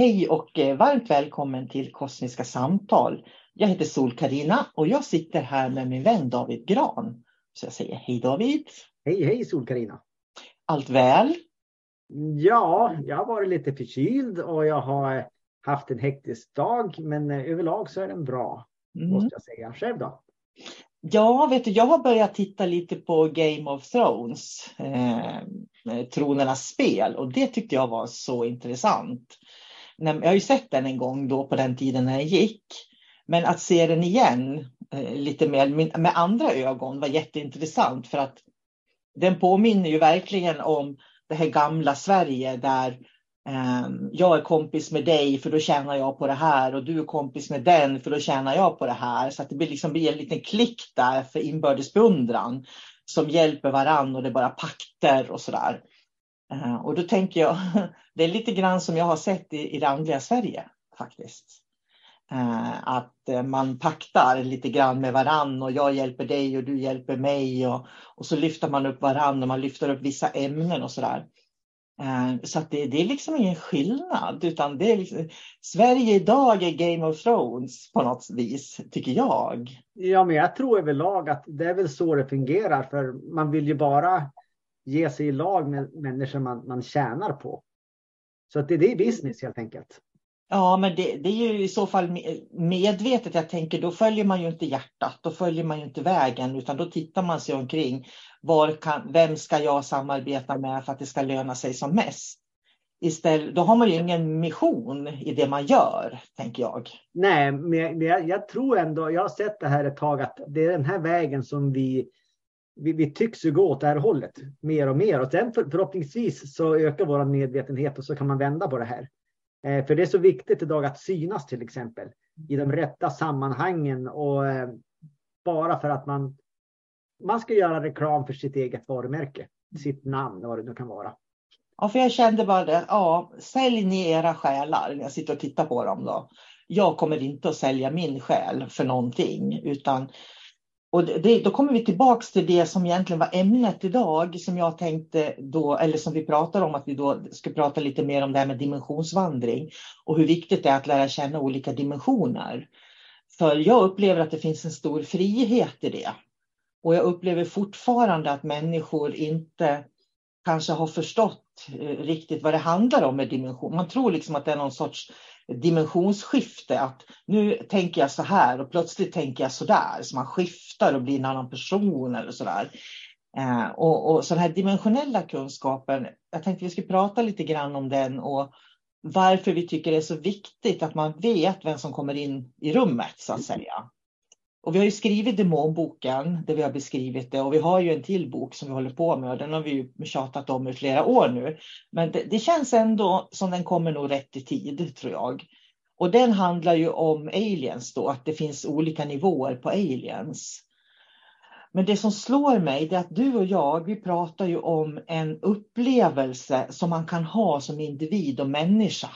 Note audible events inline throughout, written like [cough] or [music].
Hej och eh, varmt välkommen till Kosmiska samtal. Jag heter sol karina och jag sitter här med min vän David Gran. Så jag säger hej David. Hej hej sol karina Allt väl? Ja, jag har varit lite förkyld och jag har haft en hektisk dag. Men eh, överlag så är den bra. Mm. Måste jag säga. Själv då? Ja, vet du, jag har börjat titta lite på Game of Thrones. Eh, tronernas spel och det tyckte jag var så intressant jag har ju sett den en gång då på den tiden när den gick. Men att se den igen eh, lite mer med andra ögon var jätteintressant för att den påminner ju verkligen om det här gamla Sverige där ehm, jag är kompis med dig för då tjänar jag på det här och du är kompis med den för då tjänar jag på det här. Så att det blir, liksom, blir en liten klick där för inbördes beundran som hjälper varann och det är bara pakter och sådär. Eh, och då tänker jag, [laughs] det är lite grann som jag har sett i, i det andliga Sverige faktiskt. Eh, att eh, man paktar lite grann med varann och jag hjälper dig och du hjälper mig och, och så lyfter man upp varann och man lyfter upp vissa ämnen och sådär. Så att det, det, är liksom ingen skillnad utan det är liksom, Sverige idag är Game of Thrones på något vis, tycker jag. Ja, men jag tror överlag att det är väl så det fungerar för man vill ju bara ge sig i lag med människor man, man tjänar på. Så att det, det är business helt enkelt. Ja, men det, det, är ju i så fall medvetet. Jag tänker, då följer man ju inte hjärtat, då följer man ju inte vägen, utan då tittar man sig omkring. Var kan, vem ska jag samarbeta med för att det ska löna sig som mest? Istället, då har man ju ingen mission i det man gör, tänker jag. Nej, men jag, jag tror ändå, jag har sett det här ett tag, att det är den här vägen som vi vi, vi tycks ju gå åt det här hållet mer och mer och sen för, förhoppningsvis så ökar vår medvetenhet och så kan man vända på det här. Eh, för det är så viktigt idag att synas till exempel i de rätta sammanhangen och eh, bara för att man man ska göra reklam för sitt eget varumärke, sitt namn, vad det nu kan vara. Ja, för jag kände bara det. Ja, sälj ni era själar när jag sitter och tittar på dem då. jag kommer inte att sälja min själ för någonting utan och det, då kommer vi tillbaks till det som egentligen var ämnet idag som jag tänkte då, eller som vi pratar om att vi då ska prata lite mer om det här med dimensionsvandring och hur viktigt det är att lära känna olika dimensioner. För jag upplever att det finns en stor frihet i det. Och jag upplever fortfarande att människor inte kanske har förstått eh, riktigt vad det handlar om med dimension. Man tror liksom att det är någon sorts dimensionsskifte. Att nu tänker jag så här och plötsligt tänker jag så där. Så man skiftar och blir en annan person eller så där. Eh, och, och så den här dimensionella kunskapen, jag tänkte vi skulle prata lite grann om den och varför vi tycker det är så viktigt att man vet vem som kommer in i rummet så att säga. Och vi har ju skrivit demonboken där vi har beskrivit det och vi har ju en till bok som vi håller på med och den har vi ju tjatat om i flera år nu. Men det, det känns ändå som den kommer nog rätt i tid tror jag. Och den handlar ju om aliens då, att det finns olika nivåer på aliens. Men det som slår mig är att du och jag, vi pratar ju om en upplevelse som man kan ha som individ och människa.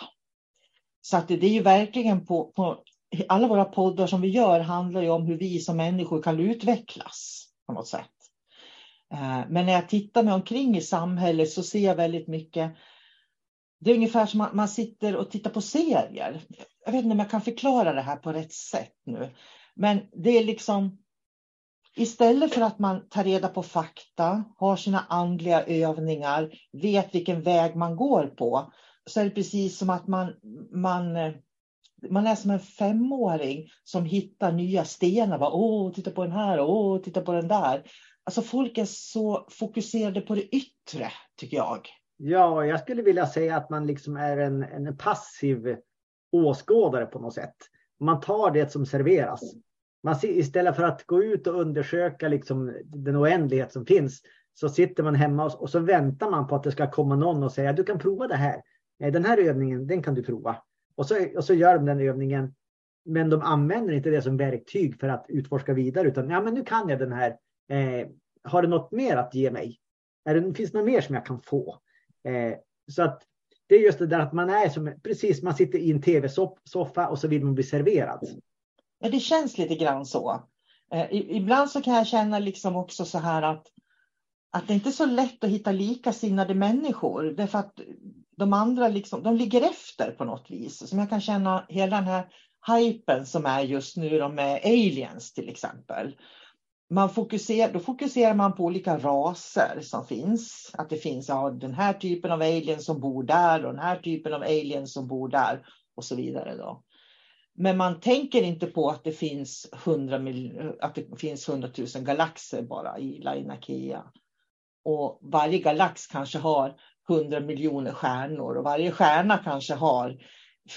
Så att det är ju verkligen på, på alla våra poddar som vi gör handlar ju om hur vi som människor kan utvecklas på något sätt. Eh, men när jag tittar mig omkring i samhället så ser jag väldigt mycket det är ungefär som att man sitter och tittar på serier. Jag vet inte om jag kan förklara det här på rätt sätt nu. Men det är liksom istället för att man tar reda på fakta, har sina andliga övningar, vet vilken väg man går på, så är det precis som att man, man eh, man är som en femåring som hittar nya stenar. Bara, Åh, titta på den här, åh, titta på den där. Alltså folk är så fokuserade på det yttre, tycker jag. Ja, jag skulle vilja säga att man liksom är en, en passiv åskådare på något sätt. Man tar det som serveras. Man, istället för att gå ut och undersöka liksom den oändlighet som finns så sitter man hemma och, och så väntar man på att det ska komma någon och säga du kan prova det här. Den här övningen, den kan du prova. Och så, och så gör de den övningen. Men de använder inte det som verktyg för att utforska vidare utan ja, men nu kan jag den här. Eh, har du något mer att ge mig? Är det, finns det något mer som jag kan få? Eh, så att det är just det där att man är som precis, man sitter i en tv-soffa och så vill man bli serverad. Ja, det känns lite grann så. Eh, ibland så kan jag känna liksom också så här att att det inte är så lätt att hitta likasinnade människor. Därför att de andra liksom, de ligger efter på något vis. Som jag kan känna hela den här hypen som är just nu de med aliens till exempel. Man fokuserar, då fokuserar man på olika raser som finns. Att det finns ja, den här typen av aliens som bor där och den här typen av aliens som bor där och så vidare. Då. Men man tänker inte på att det finns 100, att det finns 100 000 galaxer bara i Lainakea. Och varje galax kanske har 100 miljoner stjärnor och varje stjärna kanske har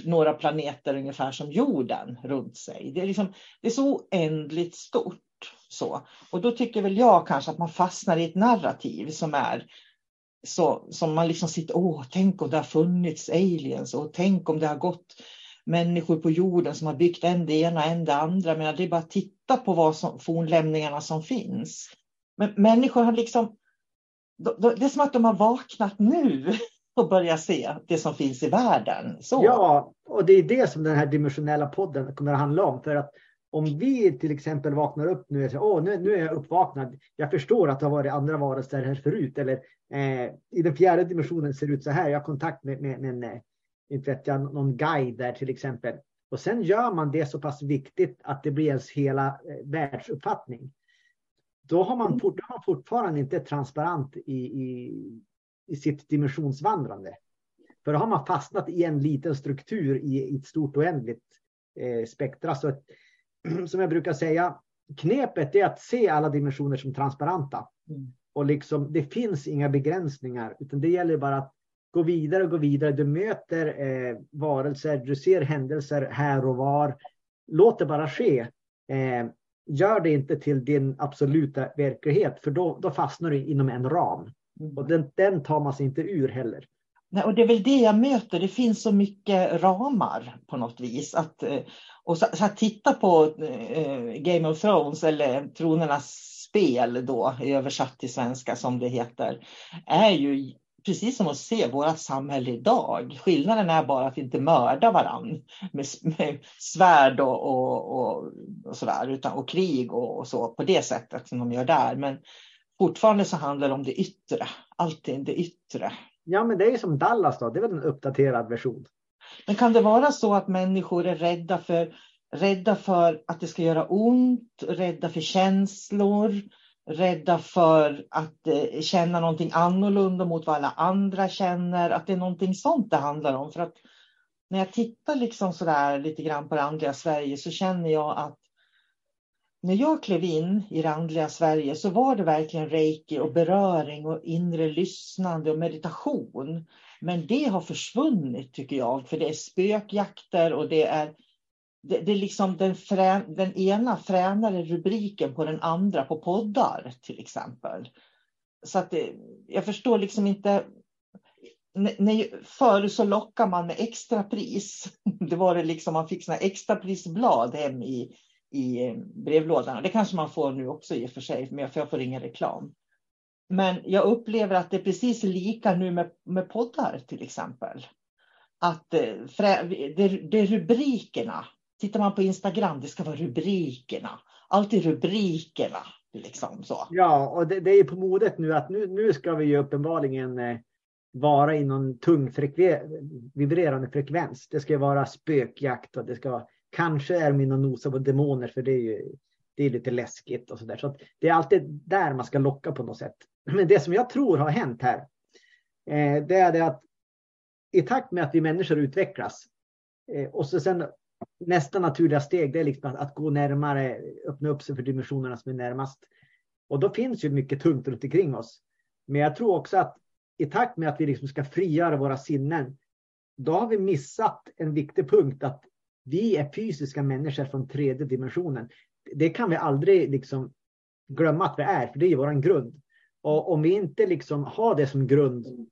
några planeter ungefär som jorden runt sig. Det är, liksom, det är så oändligt stort. Så. Och då tycker väl jag kanske att man fastnar i ett narrativ som är så som man liksom sitter, åh, tänk om det har funnits aliens och tänk om det har gått människor på jorden som har byggt en det ena och en det andra. Men det är bara att titta på vad som, fornlämningarna som finns. Men människor har liksom det är som att de har vaknat nu och börjar se det som finns i världen. Så. Ja, och det är det som den här dimensionella podden kommer att handla om. För att om vi till exempel vaknar upp nu och säger Åh, nu, nu är jag uppvaknad. Jag förstår att det har varit andra varelser här förut. Eller eh, i den fjärde dimensionen ser det ut så här. Jag har kontakt med, med, med med inte vet jag, någon guide där till exempel. Och sen gör man det så pass viktigt att det blir ens hela eh, världsuppfattning då har man, fort, har man fortfarande inte transparent i, i, i sitt dimensionsvandrande. För då har man fastnat i en liten struktur i, i ett stort oändligt eh, spektra. Så att, [clears throat] som jag brukar säga, knepet är att se alla dimensioner som transparenta. Mm. Och liksom, det finns inga begränsningar, utan det gäller bara att gå vidare och gå vidare. Du möter eh, varelser, du ser händelser här och var. Låt det bara ske. Eh, gör det inte till din absoluta verklighet, för då, då fastnar du inom en ram. Mm. Och den, den tar man sig inte ur heller. Nej, och det är väl det jag möter, det finns så mycket ramar på något vis. Att, eh, och så, så att titta på eh, Game of Thrones eller Tronernas spel då, översatt till svenska som det heter, är ju precis som att se vårt samhälle idag. Skillnaden är bara att inte mördar varandra med, med svärd och, och, och, och sådär, utan, och krig och, och, så på det sättet som de gör där. Men fortfarande så handlar det om det yttre, alltid det yttre. Ja, men det är som Dallas då, det är väl en uppdaterad version. Men kan det vara så att människor är rädda för, rädda för att det ska göra ont, rädda för känslor, rädda för att eh, känna någonting annorlunda mot vad alla andra känner, att det är någonting sånt det handlar om. För att när jag tittar liksom sådär lite grann på det andliga Sverige så känner jag att när jag klev in i det andliga Sverige så var det verkligen reiki och beröring och inre lyssnande och meditation. Men det har försvunnit tycker jag, för det är spökjakter och det är det, det är liksom den, frä, den ena fränare rubriken på den andra på poddar till exempel. Så att det, jag förstår liksom inte. När, förr så lockar man med extrapris. [laughs] Det var det liksom, man fick såna extraprisblad hem i, i brevlådan. Det kanske man får nu också i och för sig, men jag får ingen reklam. Men jag upplever att det är precis lika nu med, med poddar till exempel. Att eh, det, det är rubrikerna Tittar man på Instagram, det ska vara rubrikerna. Alltid rubrikerna. Liksom så. Ja, och det, det är på modet nu att nu, nu ska vi ju uppenbarligen eh, vara i någon tung frekve, vibrerande frekvens. Det ska vara spökjakt och det ska vara, kanske är mina nosa på demoner för det är ju det är lite läskigt och så där. Så det är alltid där man ska locka på något sätt. Men det som jag tror har hänt här, eh, det är det att i takt med att vi människor utvecklas eh, och så sen nästa naturliga steg det är liksom att, att, gå närmare, öppna upp sig för dimensionerna som är närmast. Och då finns ju mycket tungt runt omkring oss. Men jag tror också att i takt med att vi liksom ska frigöra våra sinnen, då har vi missat en viktig punkt att vi är fysiska människor från tredje dimensionen. Det kan vi aldrig liksom glömma att vi är, för det är vår grund. Och om vi inte liksom har det som grund,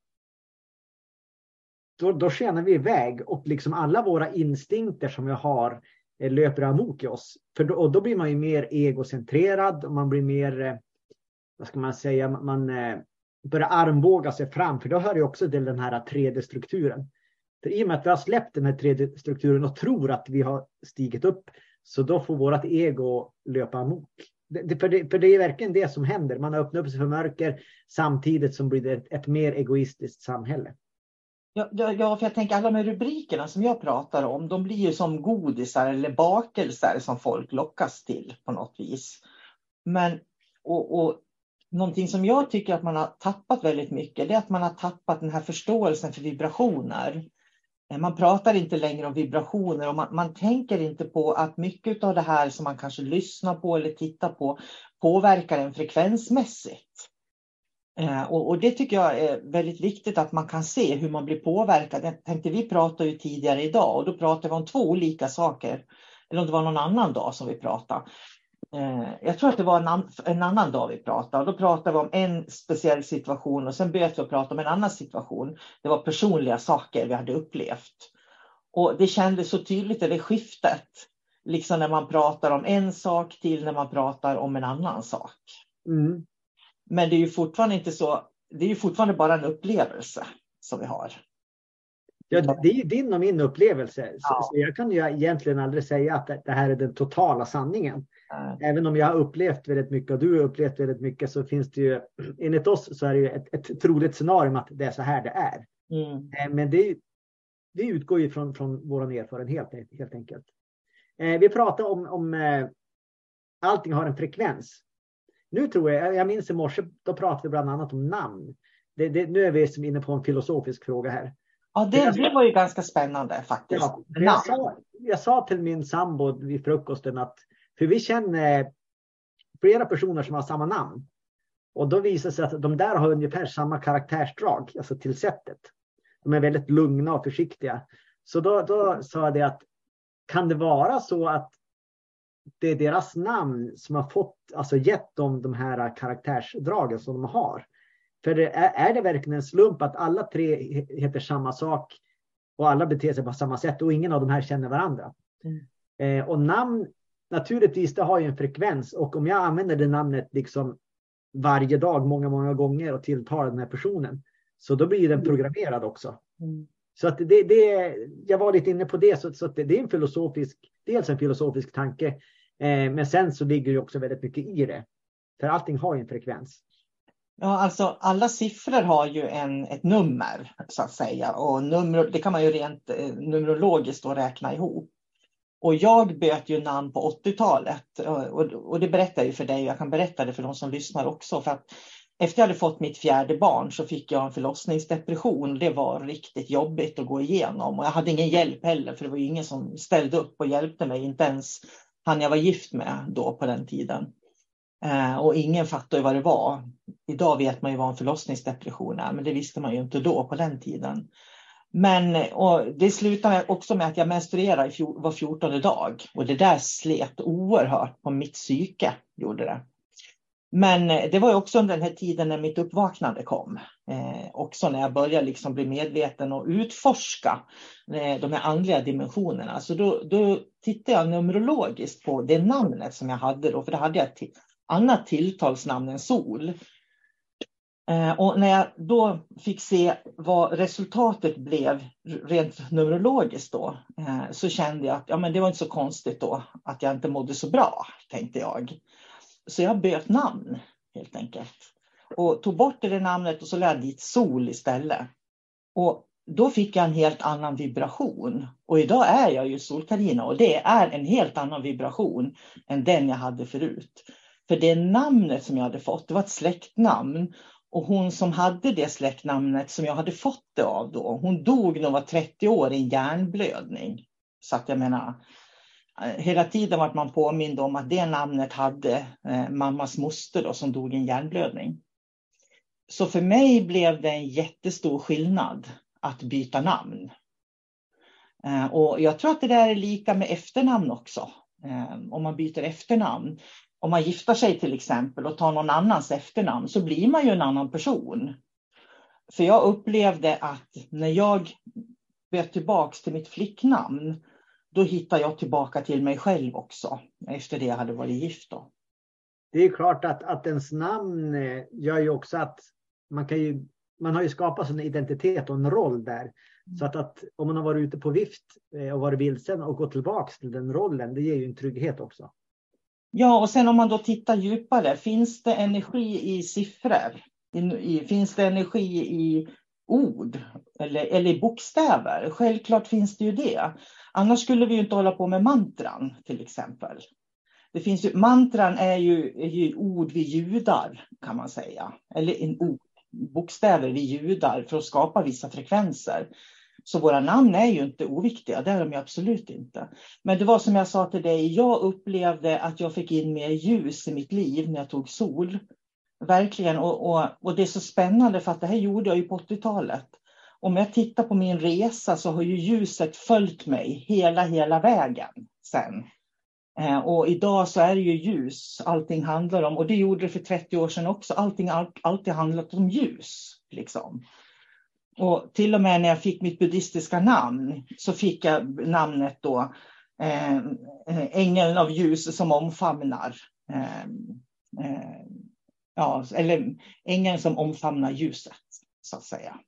då, då skenar vi iväg och liksom alla våra instinkter som vi har eh, löper amok i oss. För då, och då blir man ju mer egocentrerad och man blir mer, eh, vad ska man säga, man eh, börjar armbåga sig fram. För då hör ju också till den här 3D-strukturen. För i och med att vi har släppt den här 3D-strukturen och tror att vi har stigit upp, så då får vårt ego löpa amok. Det, för, det, för det är verkligen det som händer. Man har öppnat upp sig för mörker samtidigt som blir det ett, ett mer egoistiskt samhälle. Ja, ja, för jag tänker alla de här rubrikerna som jag pratar om, de blir ju som godisar eller bakelser som folk lockas till på något vis. Men och, och någonting som jag tycker att man har tappat väldigt mycket, det är att man har tappat den här förståelsen för vibrationer. Eh, man pratar inte längre om vibrationer och man, man tänker inte på att mycket av det här som man kanske lyssnar på eller tittar på påverkar en frekvensmässigt. Eh, och, och, det tycker jag är väldigt viktigt att man kan se hur man blir påverkad. Jag tänkte, vi pratade ju tidigare idag och då pratade vi om två olika saker. Eller om det var någon annan dag som vi pratade. Eh, jag tror att det var en, an, en, annan dag vi pratade och då pratade vi om en speciell situation och sen började vi att prata om en annan situation. Det var personliga saker vi hade upplevt. Och det kändes så tydligt i det skiftet. Liksom när man pratar om en sak till när man pratar om en annan sak. Mm. Men det är ju fortfarande inte så. Det är ju fortfarande bara en upplevelse som vi har. Ja, det är ju din och min upplevelse. Ja. Så jag kan ju egentligen aldrig säga att det här är den totala sanningen. Nej. Även om jag har upplevt väldigt mycket och du har upplevt väldigt mycket så finns det ju enligt oss så är det ju ett, ett troligt scenario att det är så här det är. Mm. Eh, men det, det utgår ju från, från vår erfarenhet helt enkelt. Eh, vi pratar om, om eh, allting har en frekvens. Nu tror jag, jag minns i morse, då pratade vi bland annat om namn. Det, det, nu är vi som inne på en filosofisk fråga här. Ja, det, det var ju ganska spännande faktiskt. Ja, jag, sa, jag sa till min sambo vid frukosten att, för vi känner flera personer som har samma namn. Och då visar det sig att de där har ungefär samma karaktärsdrag, alltså till sättet. De är väldigt lugna och försiktiga. Så då, då sa jag det att kan det vara så att det är deras namn som har fått, alltså gett dem de här karaktärsdragen som de har. För är, är det verkligen en slump att alla tre heter samma sak och alla beter sig på samma sätt och ingen av de här känner varandra? Mm. Eh, och namn, naturligtvis, det har ju en frekvens och om jag använder det namnet liksom varje dag, många, många gånger och tilltalar den här personen, Så då blir den programmerad också. Mm. Så att det, det, jag var lite inne på det, så, så det, det, är en filosofisk, dels en filosofisk tanke, Eh, men sen så ligger det också väldigt mycket i det. För allting har ju en frekvens. Ja, alltså alla siffror har ju en, ett nummer så att säga och nummer, det kan man ju rent eh, numerologiskt då räkna ihop. Och jag böt ju namn på 80-talet eh, och, och, det berättar jag ju för dig och jag kan berätta det för de som lyssnar också. För att efter jag hade fått mitt fjärde barn så fick jag en förlossningsdepression. Det var riktigt jobbigt att gå igenom och jag hade ingen hjälp heller för det var ingen som ställde upp och hjälpte mig, inte ens han jag var gift med då på den tiden. Eh, och ingen fattade vad det var. Idag vet man ju vad en förlossningsdepression är, men det visste man ju inte då på den tiden. Men och det slutade också med att jag menstruerade var 14 dag och det där slet oerhört på mitt psyke. Gjorde det. Men eh, det var också under den här tiden när mitt uppvaknande kom. Eh, också när jag började liksom bli medveten och utforska eh, de här andliga dimensionerna. Så då, då tittade jag numerologiskt på det namnet som jag hade då, för det hade jag ett annat tilltalsnamn än sol. Eh, och när jag då fick se vad resultatet blev rent numerologiskt då, eh, så kände jag att ja, men det var inte så konstigt då att jag inte mådde så bra, tänkte jag. Så jag bytte namn helt enkelt och tog bort det namnet och så lade jag dit Sol istället. Och då fick jag en helt annan vibration. Och idag är jag ju Sol-Carina. och det är en helt annan vibration än den jag hade förut. För det namnet som jag hade fått, det var ett släktnamn. Och hon som hade det släktnamnet som jag hade fått det av då, hon dog när hon var 30 år i en hjärnblödning. Så att jag menar, Eh, hela tiden var man påmind om att det namnet hade eh, mammas moster då, som dog i en hjärnblödning. Så för mig blev det en jättestor skillnad att byta namn. Eh, och jag tror att det där är lika med efternamn också. Eh, om man byter efternamn om man gifter sig till exempel och tar någon annans efternamn så blir man ju en annan person. För jag upplevde att när jag bytte tillbaks till mitt flicknamn, då hittade jag tillbaka till mig själv också efter det jag hade varit gift. Då. Det är klart att, att ens namn eh, gör ju också att man kan ju man har ju skapat en identitet och en roll där. Så att, att om man har varit ute på vift eh, och varit vilsen och gått tillbaks till den rollen, det ger ju en trygghet också. Ja, och sen om man då tittar djupare, finns det energi i siffror? I, finns det energi i ord eller, eller bokstäver? Självklart finns det ju det. Annars skulle vi inte hålla på med mantran till exempel. Det finns ju, mantran är ju, är ju ord vi ljudar kan man säga. Eller en ord, bokstäver vi ljudar för att skapa vissa frekvenser. Så våra namn är ju inte oviktiga, det är de ju absolut inte. Men det var som jag sa till dig, jag upplevde att jag fick in mer ljus i mitt liv när jag tog sol. Verkligen, och, och, och det är så spännande för att det här gjorde jag ju på 80-talet. Om jag tittar på min resa så har ju ljuset följt mig hela, hela vägen sen. Eh, och idag så är det ju ljus allting handlar om och det gjorde det för 30 år sedan också. Allting har alltid handlat om ljus. Liksom. Och till och med när jag fick mitt buddhistiska namn så fick jag namnet då eh, eh Ängeln av ljus som omfamnar. Eh, eh, ja, eller ängeln som omfamnar ljuset, så att säga.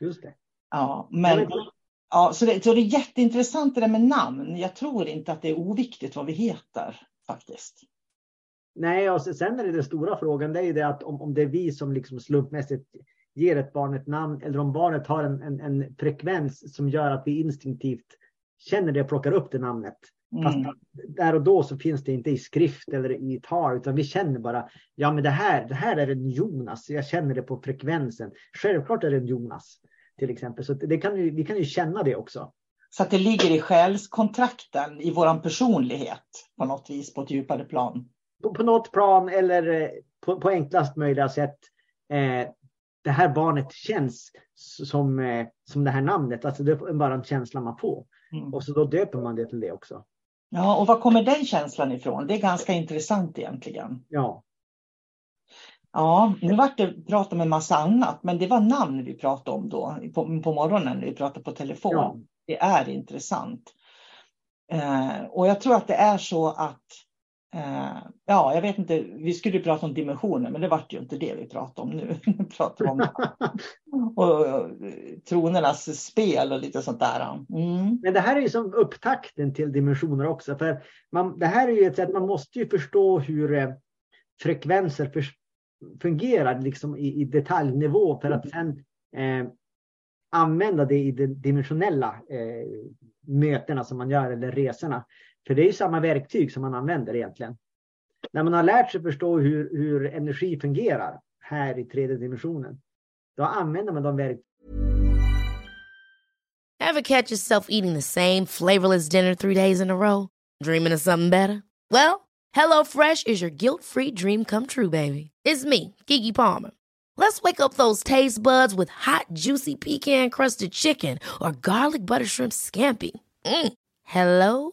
Just det. Ja, men, ja, så, det, så det är jätteintressant det där med namn. Jag tror inte att det är oviktigt vad vi heter faktiskt. Nej, och sen är det den stora frågan, det är ju det att om, om det är vi som liksom slumpmässigt ger ett barn ett namn eller om barnet har en, en, en frekvens som gör att vi instinktivt känner det och plockar upp det namnet. Mm. Fast där och då så finns det inte i skrift eller i tal utan vi känner bara, ja men det här, det här är en Jonas, jag känner det på frekvensen. Självklart är det en Jonas till exempel, så det kan vi, vi kan ju känna det också. Så att det ligger i själskontrakten, i våran personlighet på något vis, på ett djupare plan? På, på något plan eller eh, på, på enklast möjliga sätt. Eh, det här barnet känns som, eh, som det här namnet. Alltså det är bara en känsla man får. Mm. Och så då döper man det till det också. Ja, och var kommer den känslan ifrån? Det är ganska intressant egentligen. Ja. Ja, nu vart det prat om en massa annat, men det var namn vi pratade om då på, på morgonen när vi pratade på telefon. Ja. Det är intressant. Eh, och jag tror att det är så att ja, jag vet inte, vi skulle ju prata om dimensioner, men det vart ju inte det vi pratade om nu. [laughs] Vi pratar om [laughs] och, tronernas spel och lite sånt där. Mm. Men det här är ju som upptakten till dimensioner också. För man, det här är ju ett sätt, man måste ju förstå hur eh, frekvenser fungerar liksom i, i detaljnivå för att sen eh, använda det i de dimensionella eh, mötena som man gör eller resorna. För det är ju samma verktyg som man använder egentligen. När man har lärt sig förstå hur, hur energi fungerar här i tredje dimensionen, då använder man de verktygen. Have catch yourself eating the same flavorless dinner three days in a row? Dreaming of something better? Well, hello fresh is your guilt free dream come true baby. It's me, Gigi Palmer. Let's wake up those taste buds with hot juicy pecan crusted chicken or garlic butter shrimp scampi. Mm. Hello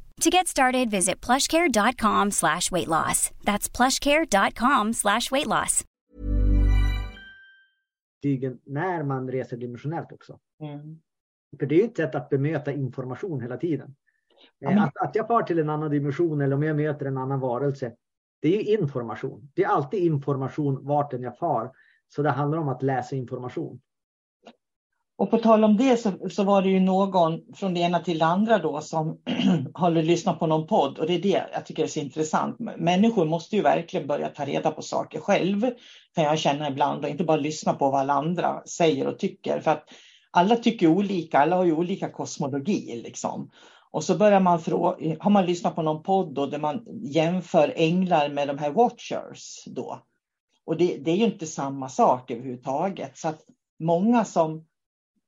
To get started, visit plushcare.com slash weight loss. That's plushcare.com slash weight loss. När man reser dimensionellt också. Mm. För det är ju ett sätt att bemöta information hela tiden. Men... att, att jag far till en annan dimension eller om jag möter en annan varelse. Det är ju information. Det är alltid information vart jag far. Så det handlar om att läsa information. Och på tal om det så, så, var det ju någon från det ena till det andra då som [clears throat] har lyssnat på någon podd och det är det jag tycker är så intressant. Människor måste ju verkligen börja ta reda på saker själv kan jag känna ibland och inte bara lyssna på vad alla andra säger och tycker. För att alla tycker olika, alla har ju olika kosmologi liksom. Och så börjar man fråga, har man lyssnat på någon podd då där man jämför änglar med de här watchers då. Och det, det är ju inte samma sak överhuvudtaget. Så att många som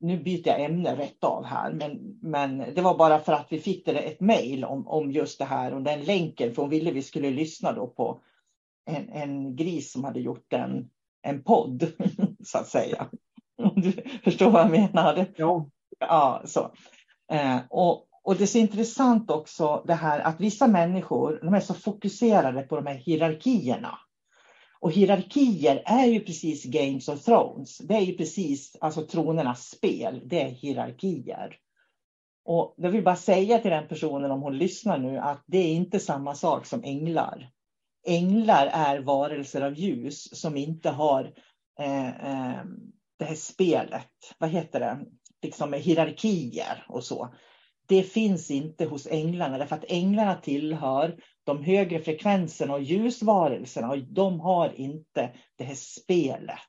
nu byter jag ämne rätt av här, men, men det var bara för att vi fick det ett mejl om, om just det här och den länken, för hon ville vi skulle lyssna då på en, en gris som hade gjort en, en podd, [laughs] så att säga. Du förstår vad jag menar? Ja. Ja, så. Eh, och, och det är så intressant också det här att vissa människor, de är så fokuserade på de här hierarkierna. Och hierarkier är ju precis Games of Thrones. Det är ju precis alltså tronernas spel. Det är hierarkier. Och jag vill bara säga till den personen om hon lyssnar nu att det är inte samma sak som änglar. Änglar är varelser av ljus som inte har eh, eh, det här spelet, vad heter det, liksom med hierarkier och så. Det finns inte hos änglarna därför att änglarna tillhör de högre frekvenserna och ljusvarelserna och de har inte det här spelet.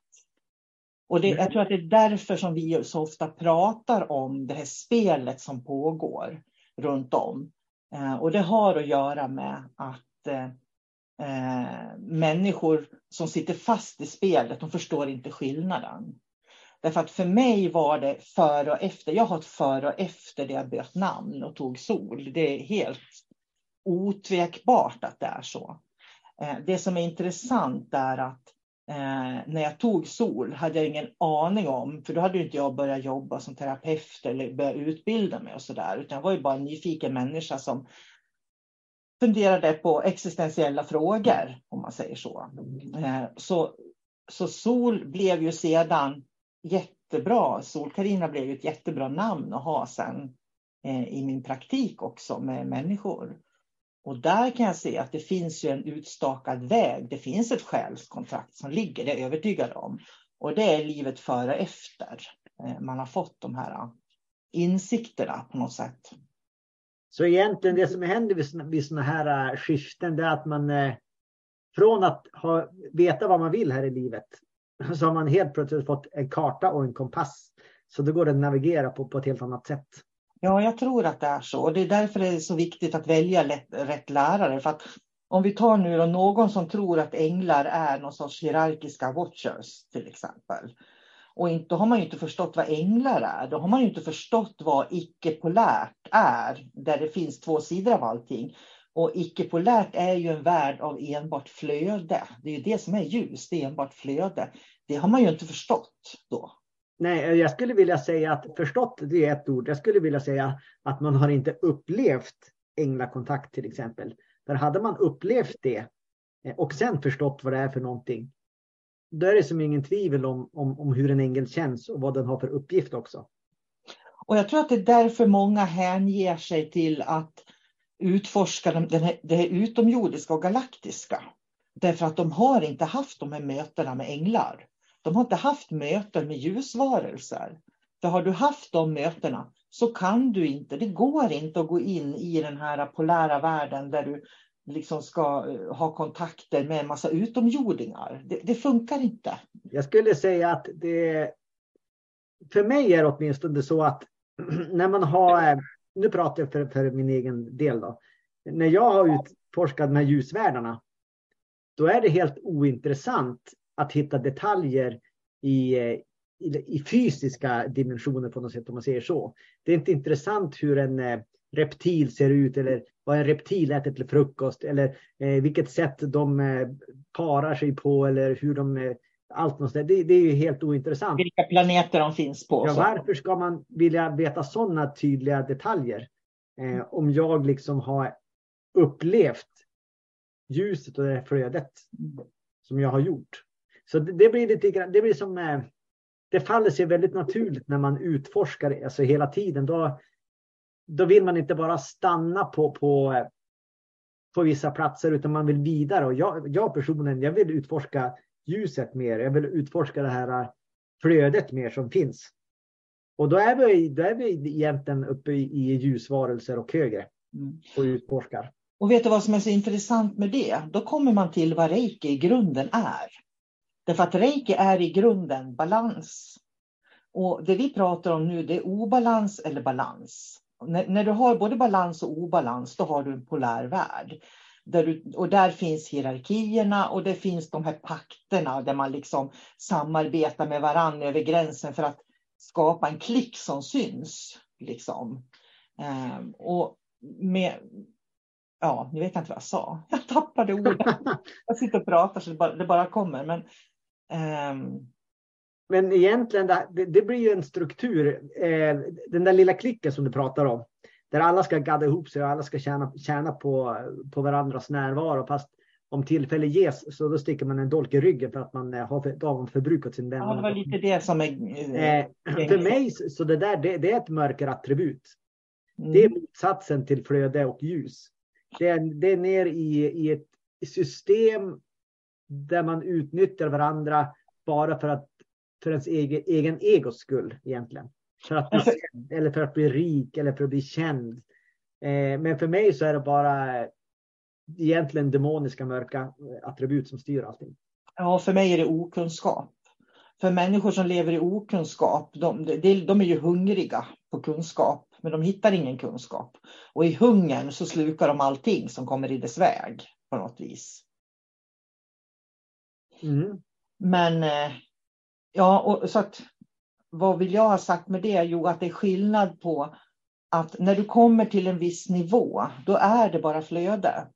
Och det, jag tror att det är därför som vi så ofta pratar om det här spelet som pågår runt om. Eh, och det har att göra med att eh, eh, människor som sitter fast i spelet, de förstår inte skillnaden. Därför att för mig var det före och efter. Jag har ett före och efter det jag bytte namn och tog sol. Det är helt otvekbart att det är så. Eh, det som är intressant är att eh, när jag tog SOL hade jag ingen aning om, för då hade inte jag börjat jobba som terapeut eller börjat utbilda mig och sådär, utan jag var ju bara en nyfiken människa som funderade på existentiella frågor, om man säger så. Eh, så, så SOL blev ju sedan jättebra. Sol-Carina blev ju ett jättebra namn att ha sen eh, i min praktik också med människor. Och där kan jag se att det finns ju en utstakad väg. Det finns ett själskontrakt som ligger, det är jag övertygad om. Och det är livet före och efter eh, man har fått de här eh, insikterna på något sätt. Så egentligen det som händer vid, sådana här eh, skiften, det är att man från att ha, veta vad man vill här i livet, så har man helt plötsligt fått en karta och en kompass. Så då går det att navigera på, på ett helt annat sätt. Ja, jag tror att det är så. Och det är därför det är så viktigt att välja lätt, rätt lärare. För att om vi tar nu då någon som tror att änglar är någon sorts hierarkiska watchers till exempel. Och inte, då har man ju inte förstått vad änglar är. Då har man ju inte förstått vad icke-polärt är, där det finns två sidor av allting. Och icke-polärt är ju en värld av enbart flöde. Det är ju det som är ljus, det är enbart flöde. Det har man ju inte förstått då. Nej, jag skulle vilja säga att förstått, det är ett ord. Jag skulle vilja säga att man har inte upplevt änglakontakt till exempel. För hade man upplevt det eh, och sen förstått vad det är för någonting, då är det som ingen tvivel om, om, om hur en ängel känns och vad den har för uppgift också. Och jag tror att det är därför många hänger sig till att utforska den här, det här utomjordiska och galaktiska. Därför att de har inte haft de här mötena med änglar. De har inte haft möten med ljusvarelser. För har du haft de mötena så kan du inte, det går inte att gå in i den här polära världen där du liksom ska eh, ha kontakter med en massa utomjordingar. Det, det, funkar inte. Jag skulle säga att det för mig är det åtminstone så att [clears throat] när man har, eh, nu pratar jag för, för min egen del då, när jag har utforskat de här ljusvärldarna, då är det helt ointressant att hitta detaljer i, eh, i, i, fysiska dimensioner på något sätt om man säger så. Det är inte intressant hur en reptil ser ut eller vad en reptil äter till frukost eller eh, vilket sätt de eh, parar sig på eller hur de eh, allt något det, det är ju helt ointressant. Vilka planeter de finns på. Ja, varför ska man vilja veta sådana tydliga detaljer? Eh, om jag liksom har upplevt ljuset och det flödet som jag har gjort. Så det, det blir lite det blir som eh, det faller sig väldigt naturligt när man utforskar alltså hela tiden. Då, då vill man inte bara stanna på, på, på vissa platser utan man vill vidare. Och jag, jag personligen, jag vill utforska ljuset mer. Jag vill utforska det här flödet mer som finns. Och då är vi, då är vi egentligen uppe i, i ljusvarelser och högre mm. och utforskar. Och vet du vad som är så intressant med det? Då kommer man till vad reiki i grunden är. Därför att reiki är i grunden balans. Och det vi pratar om nu det är obalans eller balans när, när, du har både balans och obalans, då har du en polär värld. Där du, och där finns hierarkierna och det finns de här pakterna där man liksom samarbetar med varandra över gränsen för att skapa en klick som syns. Liksom. Um, och med, ja, nu vet jag inte vad jag sa. Jag tappade orden. [laughs] Jag sitter och pratar så det bara, det bara kommer. Men, um, men egentligen, det, det blir ju en struktur. Eh, den där lilla klicken som du pratar om. Där alla ska gadda ihop sig och alla ska tjäna, tjäna på, på varandras närvaro. Fast om tillfälle ges så då sticker man en dolk i ryggen för att man eh, har för, förbrukat sin vän. Ja, det var lite det som är... Eh, för mig så det där det, det är ett mörkerattribut. Mm. Det är motsatsen till flöde och ljus. Det är, det är ner i, i ett system där man utnyttjar varandra bara för att för ens egen, egen egos skull egentligen. För att bli känd, eller för att bli rik eller för att bli känd. Eh, men för mig så är det bara egentligen demoniska mörka attribut som styr allting. Ja, för mig är det okunskap. För människor som lever i okunskap, de, de, de är ju hungriga på kunskap, men de hittar ingen kunskap. Och i hungern så slukar de allting som kommer i dess väg på något vis. Mm. Men eh, Ja, och så att vad vill jag ha sagt med det? Jo, att det är skillnad på att när du kommer till en viss nivå, då är det bara flöde.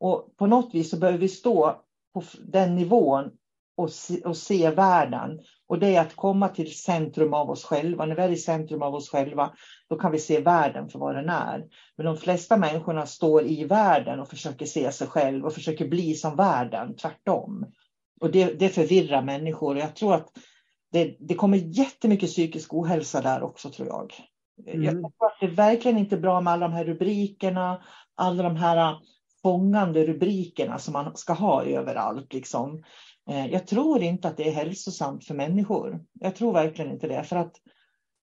Och på något vis så behöver vi stå på den nivån och se, och se världen. Och det är att komma till centrum av oss själva. När vi är i centrum av oss själva, då kan vi se världen för vad den är. Men de flesta människorna står i världen och försöker se sig själv och försöker bli som världen, tvärtom. Och det, det förvirrar människor. Jag tror att det, det kommer jättemycket psykisk ohälsa där också, tror jag. Mm. Jag tror att det är verkligen inte bra med alla de här rubrikerna, alla de här fångande rubrikerna som man ska ha överallt. Liksom. Eh, jag tror inte att det är hälsosamt för människor. Jag tror verkligen inte det. För att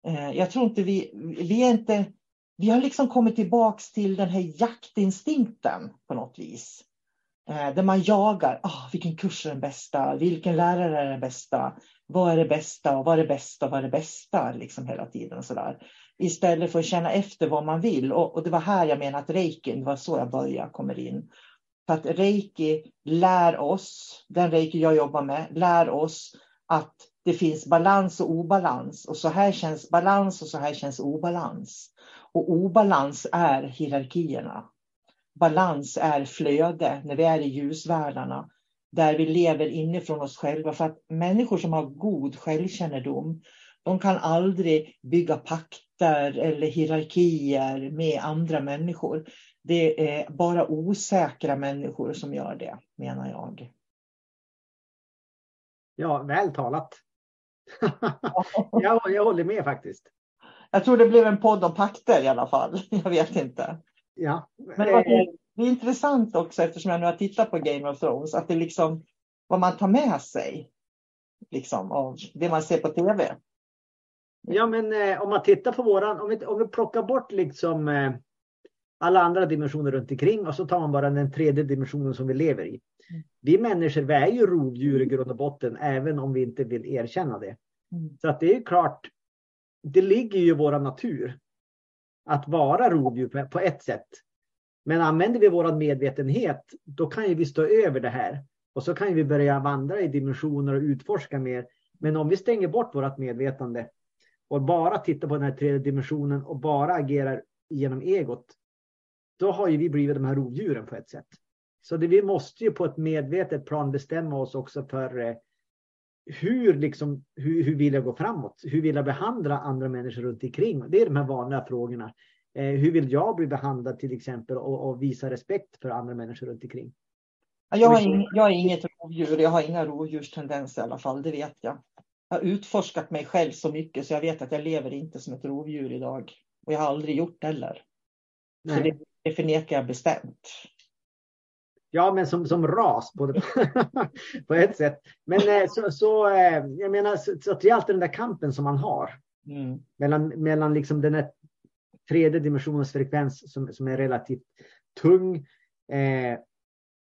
eh, jag tror inte vi, vi är inte, vi har liksom kommit tillbaks till den här jaktinstinkten på något vis. Eh, där man jagar, oh, vilken kurs är den bästa, vilken lärare är den bästa, vad är det bästa och vad är det bästa och vad är det bästa liksom hela tiden. Så där. Istället för att känna efter vad man vill. Och, och det var här jag menar att reiki, det var så jag började, kommer in. För att reiki lär oss, den reiki jag jobbar med, lär oss att det finns balans och obalans. Och så här känns balans och så här känns obalans. Och obalans är hierarkierna. Balans är flöde när vi är i ljusvärldarna. Där vi lever inifrån oss själva. För att människor som har god självkännedom, de kan aldrig bygga pakter eller hierarkier med andra människor. Det är bara osäkra människor som gör det, menar jag. Ja, väl talat. [laughs] jag, jag håller med faktiskt. Jag tror det blev en podd om pakter i alla fall. Jag vet inte. Ja. Men det, var, det är intressant också eftersom jag nu har tittat på Game of Thrones att det liksom vad man tar med sig liksom av det man ser på tv. Ja, men eh, om man tittar på våran, om vi, om vi plockar bort liksom eh, alla andra dimensioner runt omkring och så tar man bara den tredje dimensionen som vi lever i. Mm. Vi människor, vi är ju rovdjur i grund och botten, även om vi inte vill erkänna det. Mm. Så att det är klart, det ligger ju i vår natur att vara rovdjur på ett sätt. Men använder vi vår medvetenhet, då kan ju vi stå över det här. Och så kan vi börja vandra i dimensioner och utforska mer. Men om vi stänger bort vårt medvetande och bara tittar på den här tredje dimensionen och bara agerar genom egot, då har ju vi blivit de här rovdjuren på ett sätt. Så det, vi måste ju på ett medvetet plan bestämma oss också för eh, hur, liksom, hur, hur vill jag gå framåt? Hur vill jag behandla andra människor runt omkring? Det är de här vanliga frågorna. Eh, hur vill jag bli behandlad till exempel och, och visa respekt för andra människor runt omkring? Jag har, ing, jag är inget rovdjur, jag har inga rovdjurstendenser i alla fall, det vet jag. Jag har utforskat mig själv så mycket så jag vet att jag lever inte som ett rovdjur idag. Och jag har aldrig gjort heller. Nej. Så det, det förnekar jag bestämt. Ja, men som, som ras på, det, [laughs] på ett sätt. Men eh, så, så eh, jag menar, så, så det är alltid den där kampen som man har. Mm. Mellan, mellan liksom den här tredje dimensionens frekvens som, som är relativt tung. Eh,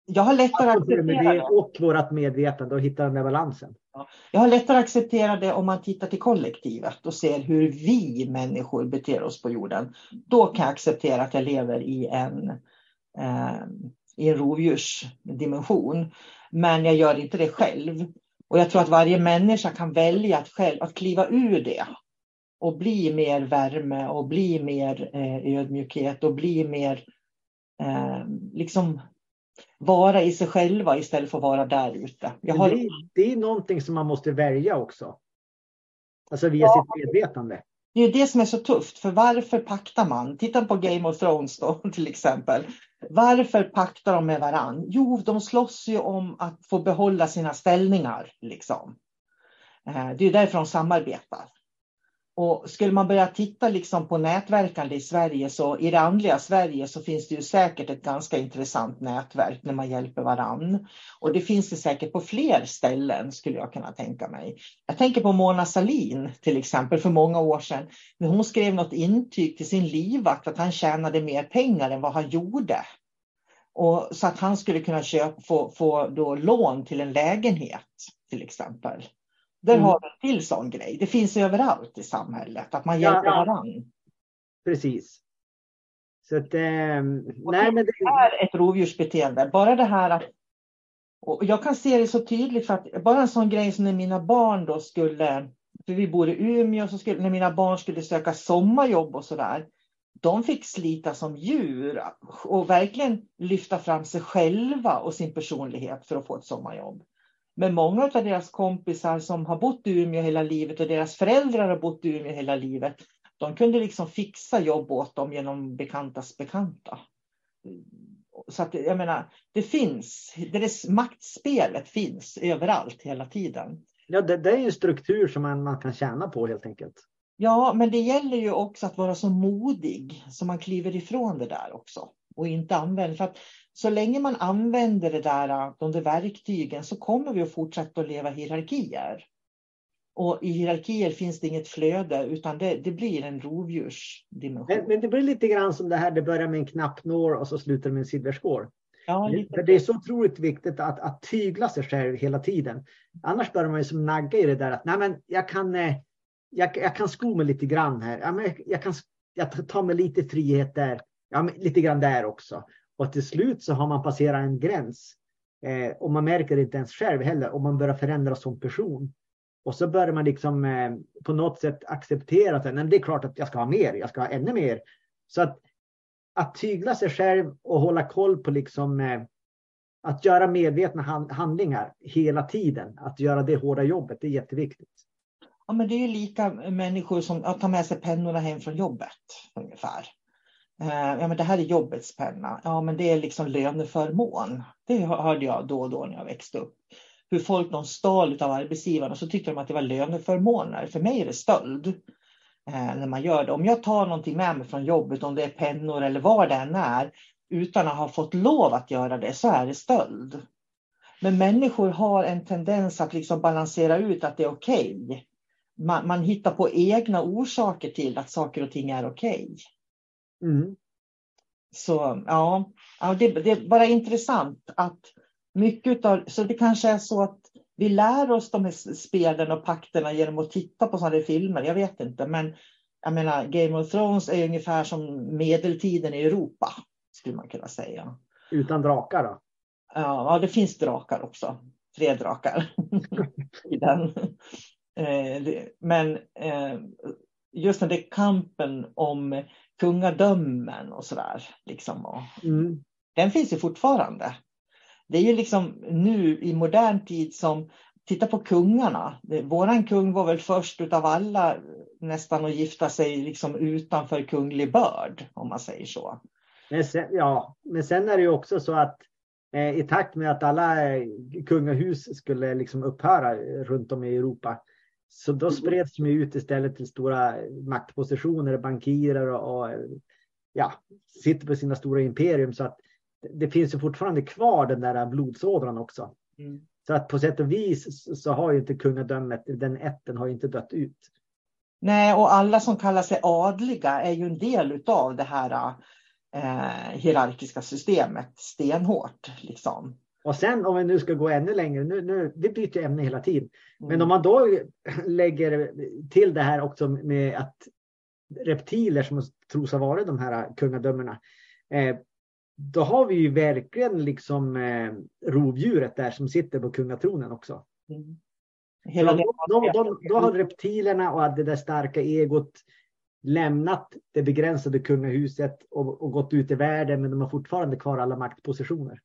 jag har lättare att acceptera det. Och vårt medvetande och hitta den där balansen. Jag har lättare att acceptera det om man tittar till kollektivet och ser hur vi människor beter oss på jorden. Då kan jag acceptera att jag lever i en, eh, i en rovdjursdimension. Men jag gör inte det själv. Och jag tror att varje människa kan välja att själv att kliva ur det och bli mer värme och bli mer eh, ödmjukhet och bli mer eh, liksom vara i sig själva istället för att vara där ute. Har... Det, det, är någonting som man måste välja också. Alltså via ja. sitt medvetande. Det är det som är så tufft, för varför paktar man? Titta på Game of Thrones då [laughs] till exempel. Varför paktar de med varann? Jo, de slåss ju om att få behålla sina ställningar. Liksom. Eh, det är därför de samarbetar. Och skulle man börja titta liksom på nätverkande i Sverige så i det andliga Sverige så finns det ju säkert ett ganska intressant nätverk när man hjälper varann. Och det finns det säkert på fler ställen skulle jag kunna tänka mig. Jag tänker på Mona Salin till exempel för många år sedan när hon skrev något intyg till sin livvakt att han tjänade mer pengar än vad han gjorde. Och så att han skulle kunna köpa, få, få då lån till en lägenhet till exempel. Där mm. har du en till sån grej. Det finns överallt i samhället, att man hjälper ja, varandra. Precis. Så att, eh, nej, men det... det är ett rovdjursbeteende. Bara det här att och jag kan se det så tydligt för att bara en sån grej som när mina barn då skulle, för vi bor i Umeå, så skulle, när mina barn skulle söka sommarjobb och sådär. de fick slita som djur och verkligen lyfta fram sig själva och sin personlighet för att få ett sommarjobb. Men många av deras kompisar som har bott i Umeå hela livet och deras föräldrar har bott i Umeå hela livet, de kunde liksom fixa jobb åt dem genom bekantas bekanta. Så att jag menar, det finns, det maktspelet finns överallt hela tiden. Ja, det, det är en struktur som man, man kan tjäna på helt enkelt. Ja, men det gäller ju också att vara så modig så man kliver ifrån det där också och inte använder. För att så länge man använder det där, de där verktygen så kommer vi att fortsätta att leva hierarkier. Och i hierarkier finns det inget flöde utan det, det blir en rovdjursdimension. Men, men, det blir lite grann som det här, det börjar med en knappnål och så slutar med en silverskål. Ja, För det är så otroligt viktigt att, att tygla sig själv hela tiden. Annars börjar man ju som nagga i det där att nej men jag kan, eh, jag, jag kan sko mig lite grann här. Ja, men jag, kan jag tar mig lite frihet där. Ja, lite grann där också. Och till slut så har man passerat en gräns. Eh, och man märker det inte ens själv heller. Och man börjar förändras som person. Och så börjar man liksom eh, på något sätt acceptera att det är klart att jag ska ha mer. Jag ska ha ännu mer. Så att, att tygla sig själv och hålla koll på liksom eh, att göra medvetna handlingar hela tiden. Att göra det hårda jobbet, det är jätteviktigt. Ja, men det är lika människor som att ta med sig pennorna hem från jobbet ungefär. Eh, ja, men det här är jobbets penna. Ja, men det är liksom löneförmån. Det hörde jag då och då när jag växte upp. Hur folk de stal av arbetsgivarna så tyckte de att det var löneförmåner. För mig är det stöld eh, när man gör det. Om jag tar någonting med mig från jobbet, om det är pennor eller vad det än är, utan att ha fått lov att göra det, så är det stöld. Men människor har en tendens att liksom balansera ut att det är okej. Okay. Man, man, hittar på egna orsaker till att saker och ting är okej. Okay. Mm. Så ja, ja det, det, är bara intressant att mycket av, så det kanske är så att vi lär oss de här spelen och pakterna genom att titta på sådana filmer. Jag vet inte, men jag menar Game of Thrones är ungefär som medeltiden i Europa skulle man kunna säga. Utan drakar då? Ja, det finns drakar också. Tre drakar [laughs] i den. Eh, men eh, just den där kampen om kungadömen och sådär. Liksom. Mm. Den finns ju fortfarande. Det är ju liksom nu i modern tid som, titta på kungarna. Våran kung var väl först utav alla nästan att gifta sig liksom utanför kunglig börd, om man säger så. Men sen, ja, men sen är det ju också så att eh, i takt med att alla eh, kungahus skulle liksom upphöra runt om i Europa så då spreds de ut istället till stora maktpositioner, bankirer och, och ja, sitter på sina stora imperium. Så att det finns ju fortfarande kvar den där blodsådran också. Mm. Så att på sätt och vis så har ju inte kungadömet, den ätten har inte dött ut. Nej, och alla som kallar sig adliga är ju en del av det här eh, hierarkiska systemet stenhårt. Liksom. Och sen om vi nu ska gå ännu längre, nu, nu, vi byter ämne hela tiden. Men mm. om man då lägger till det här också med att reptiler som tros ha varit de här kungadömena. Eh, då har vi ju verkligen liksom eh, rovdjuret där som sitter på kungatronen också. Mm. Hela då, då, då, då, har reptilerna och det där starka egot lämnat det begränsade kungahuset och, och gått ut i världen men de har fortfarande kvar alla maktpositioner.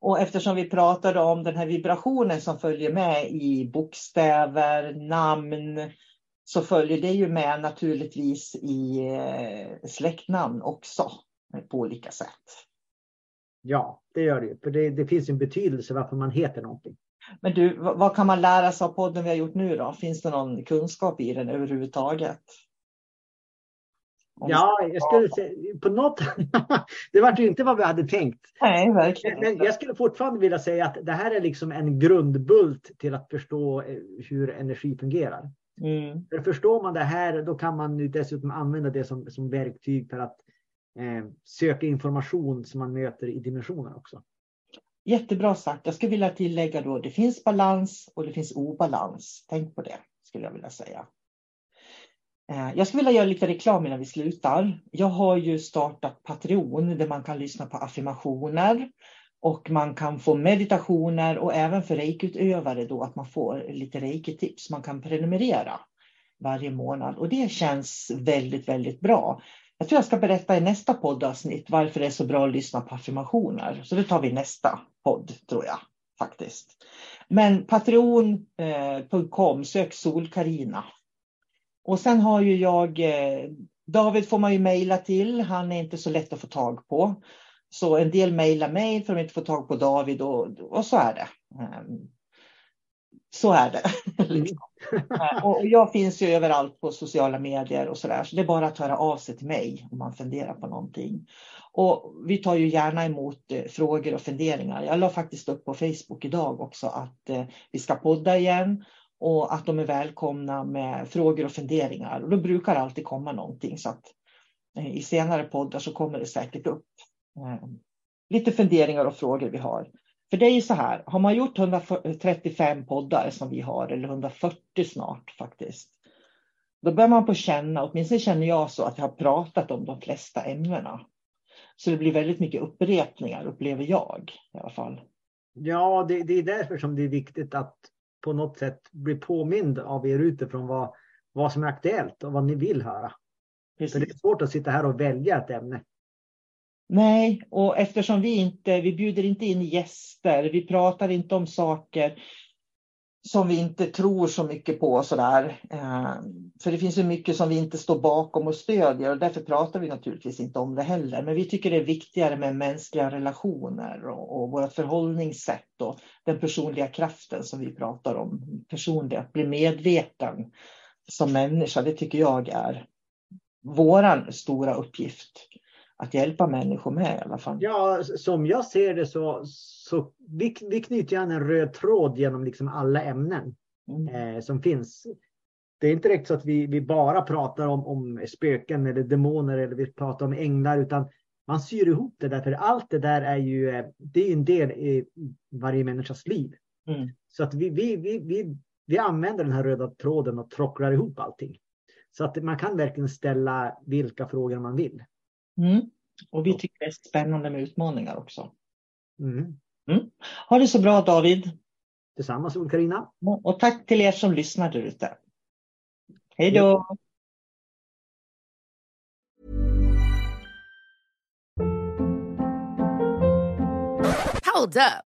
Och eftersom vi pratade om den här vibrationen som följer med i bokstäver, namn, så följer det ju med naturligtvis i eh, släktnamn också på olika sätt. Ja, det gör det. För det, det finns en betydelse varför man heter någonting. Men du, vad kan man lära sig av podden vi har gjort nu då? Finns det någon kunskap i den överhuvudtaget? Ja, jag skulle säga på något. [laughs] det var ju inte vad vi hade tänkt. Nej, verkligen. Men jag skulle fortfarande vilja säga att det här är liksom en grundbult till att förstå eh, hur energi fungerar. Mm. För förstår man det här, då kan man nu dessutom använda det som, som verktyg för att eh, söka information som man möter i dimensionen också. Jättebra sagt. Jag skulle vilja tillägga då, det finns balans och det finns obalans. Tänk på det, skulle jag vilja säga. Eh, jag skulle vilja göra lite reklam innan vi slutar. Jag har ju startat Patreon där man kan lyssna på affirmationer och man kan få meditationer och även för reikutövare då att man får lite reikitips. Man kan prenumerera varje månad och det känns väldigt, väldigt bra. Jag tror jag ska berätta i nästa poddavsnitt varför det är så bra att lyssna på affirmationer. Så det tar vi nästa podd tror jag faktiskt. Men patreon.com, eh, sök Solkarina. Och sen har ju jag, eh, David får man ju mejla till, han är inte så lätt att få tag på. Så en del mejlar mig för att de inte får tag på David och, och så är det. Ehm, så är det. [laughs] Liksom. Ehm, och jag finns ju överallt på sociala medier och sådär. Så det är bara att höra av sig till mig om man funderar på någonting. Och vi tar ju gärna emot eh, frågor och funderingar. Jag la faktiskt upp på Facebook idag också att eh, vi ska podda igen och att de är välkomna med frågor och funderingar. Och då brukar det alltid komma någonting så att eh, i senare poddar så kommer det säkert upp eh, lite funderingar och frågor vi har. För det är ju så här, har man gjort 135 poddar som vi har, eller 140 snart faktiskt, då börjar man på känna, åtminstone känner jag så, att jag har pratat om de flesta ämnena. Så det blir väldigt mycket upprepningar, upplever jag i alla fall. Ja, det, det är därför som det är viktigt att på något sätt bli påmind av er utifrån vad, vad som är aktuellt och vad ni vill höra. Precis. För det är svårt att sitta här och välja ett ämne. Nej, och eftersom vi inte, vi bjuder inte in gäster, vi pratar inte om saker som vi inte tror så mycket på sådär. Eh, för det finns ju mycket som vi inte står bakom och stödjer och därför pratar vi naturligtvis inte om det heller. Men vi tycker det är viktigare med mänskliga relationer och, och vårt förhållningssätt och den personliga kraften som vi pratar om. personlig. att bli medveten som människa, det tycker jag är våran stora uppgift att hjälpa människor med i alla fall. Ja, som jag ser det så, så vi, vi knyter gärna en röd tråd genom liksom alla ämnen mm. eh, som finns. Det är inte direkt så att vi, vi bara pratar om, om spöken eller demoner eller vi pratar om änglar utan man syr ihop det därför allt det där är ju eh, det är en del i varje människas liv. Mm. Så att vi, vi, vi, vi, vi använder den här röda tråden och trocklar ihop allting. Så att man kan verkligen ställa vilka frågor man vill. Mm. Och vi tycker det är spännande med utmaningar också. Mm. Mm. Ha det så bra David. Detsamma sol Carina. Och tack till er som lyssnar där ute. Hej då! Hold up.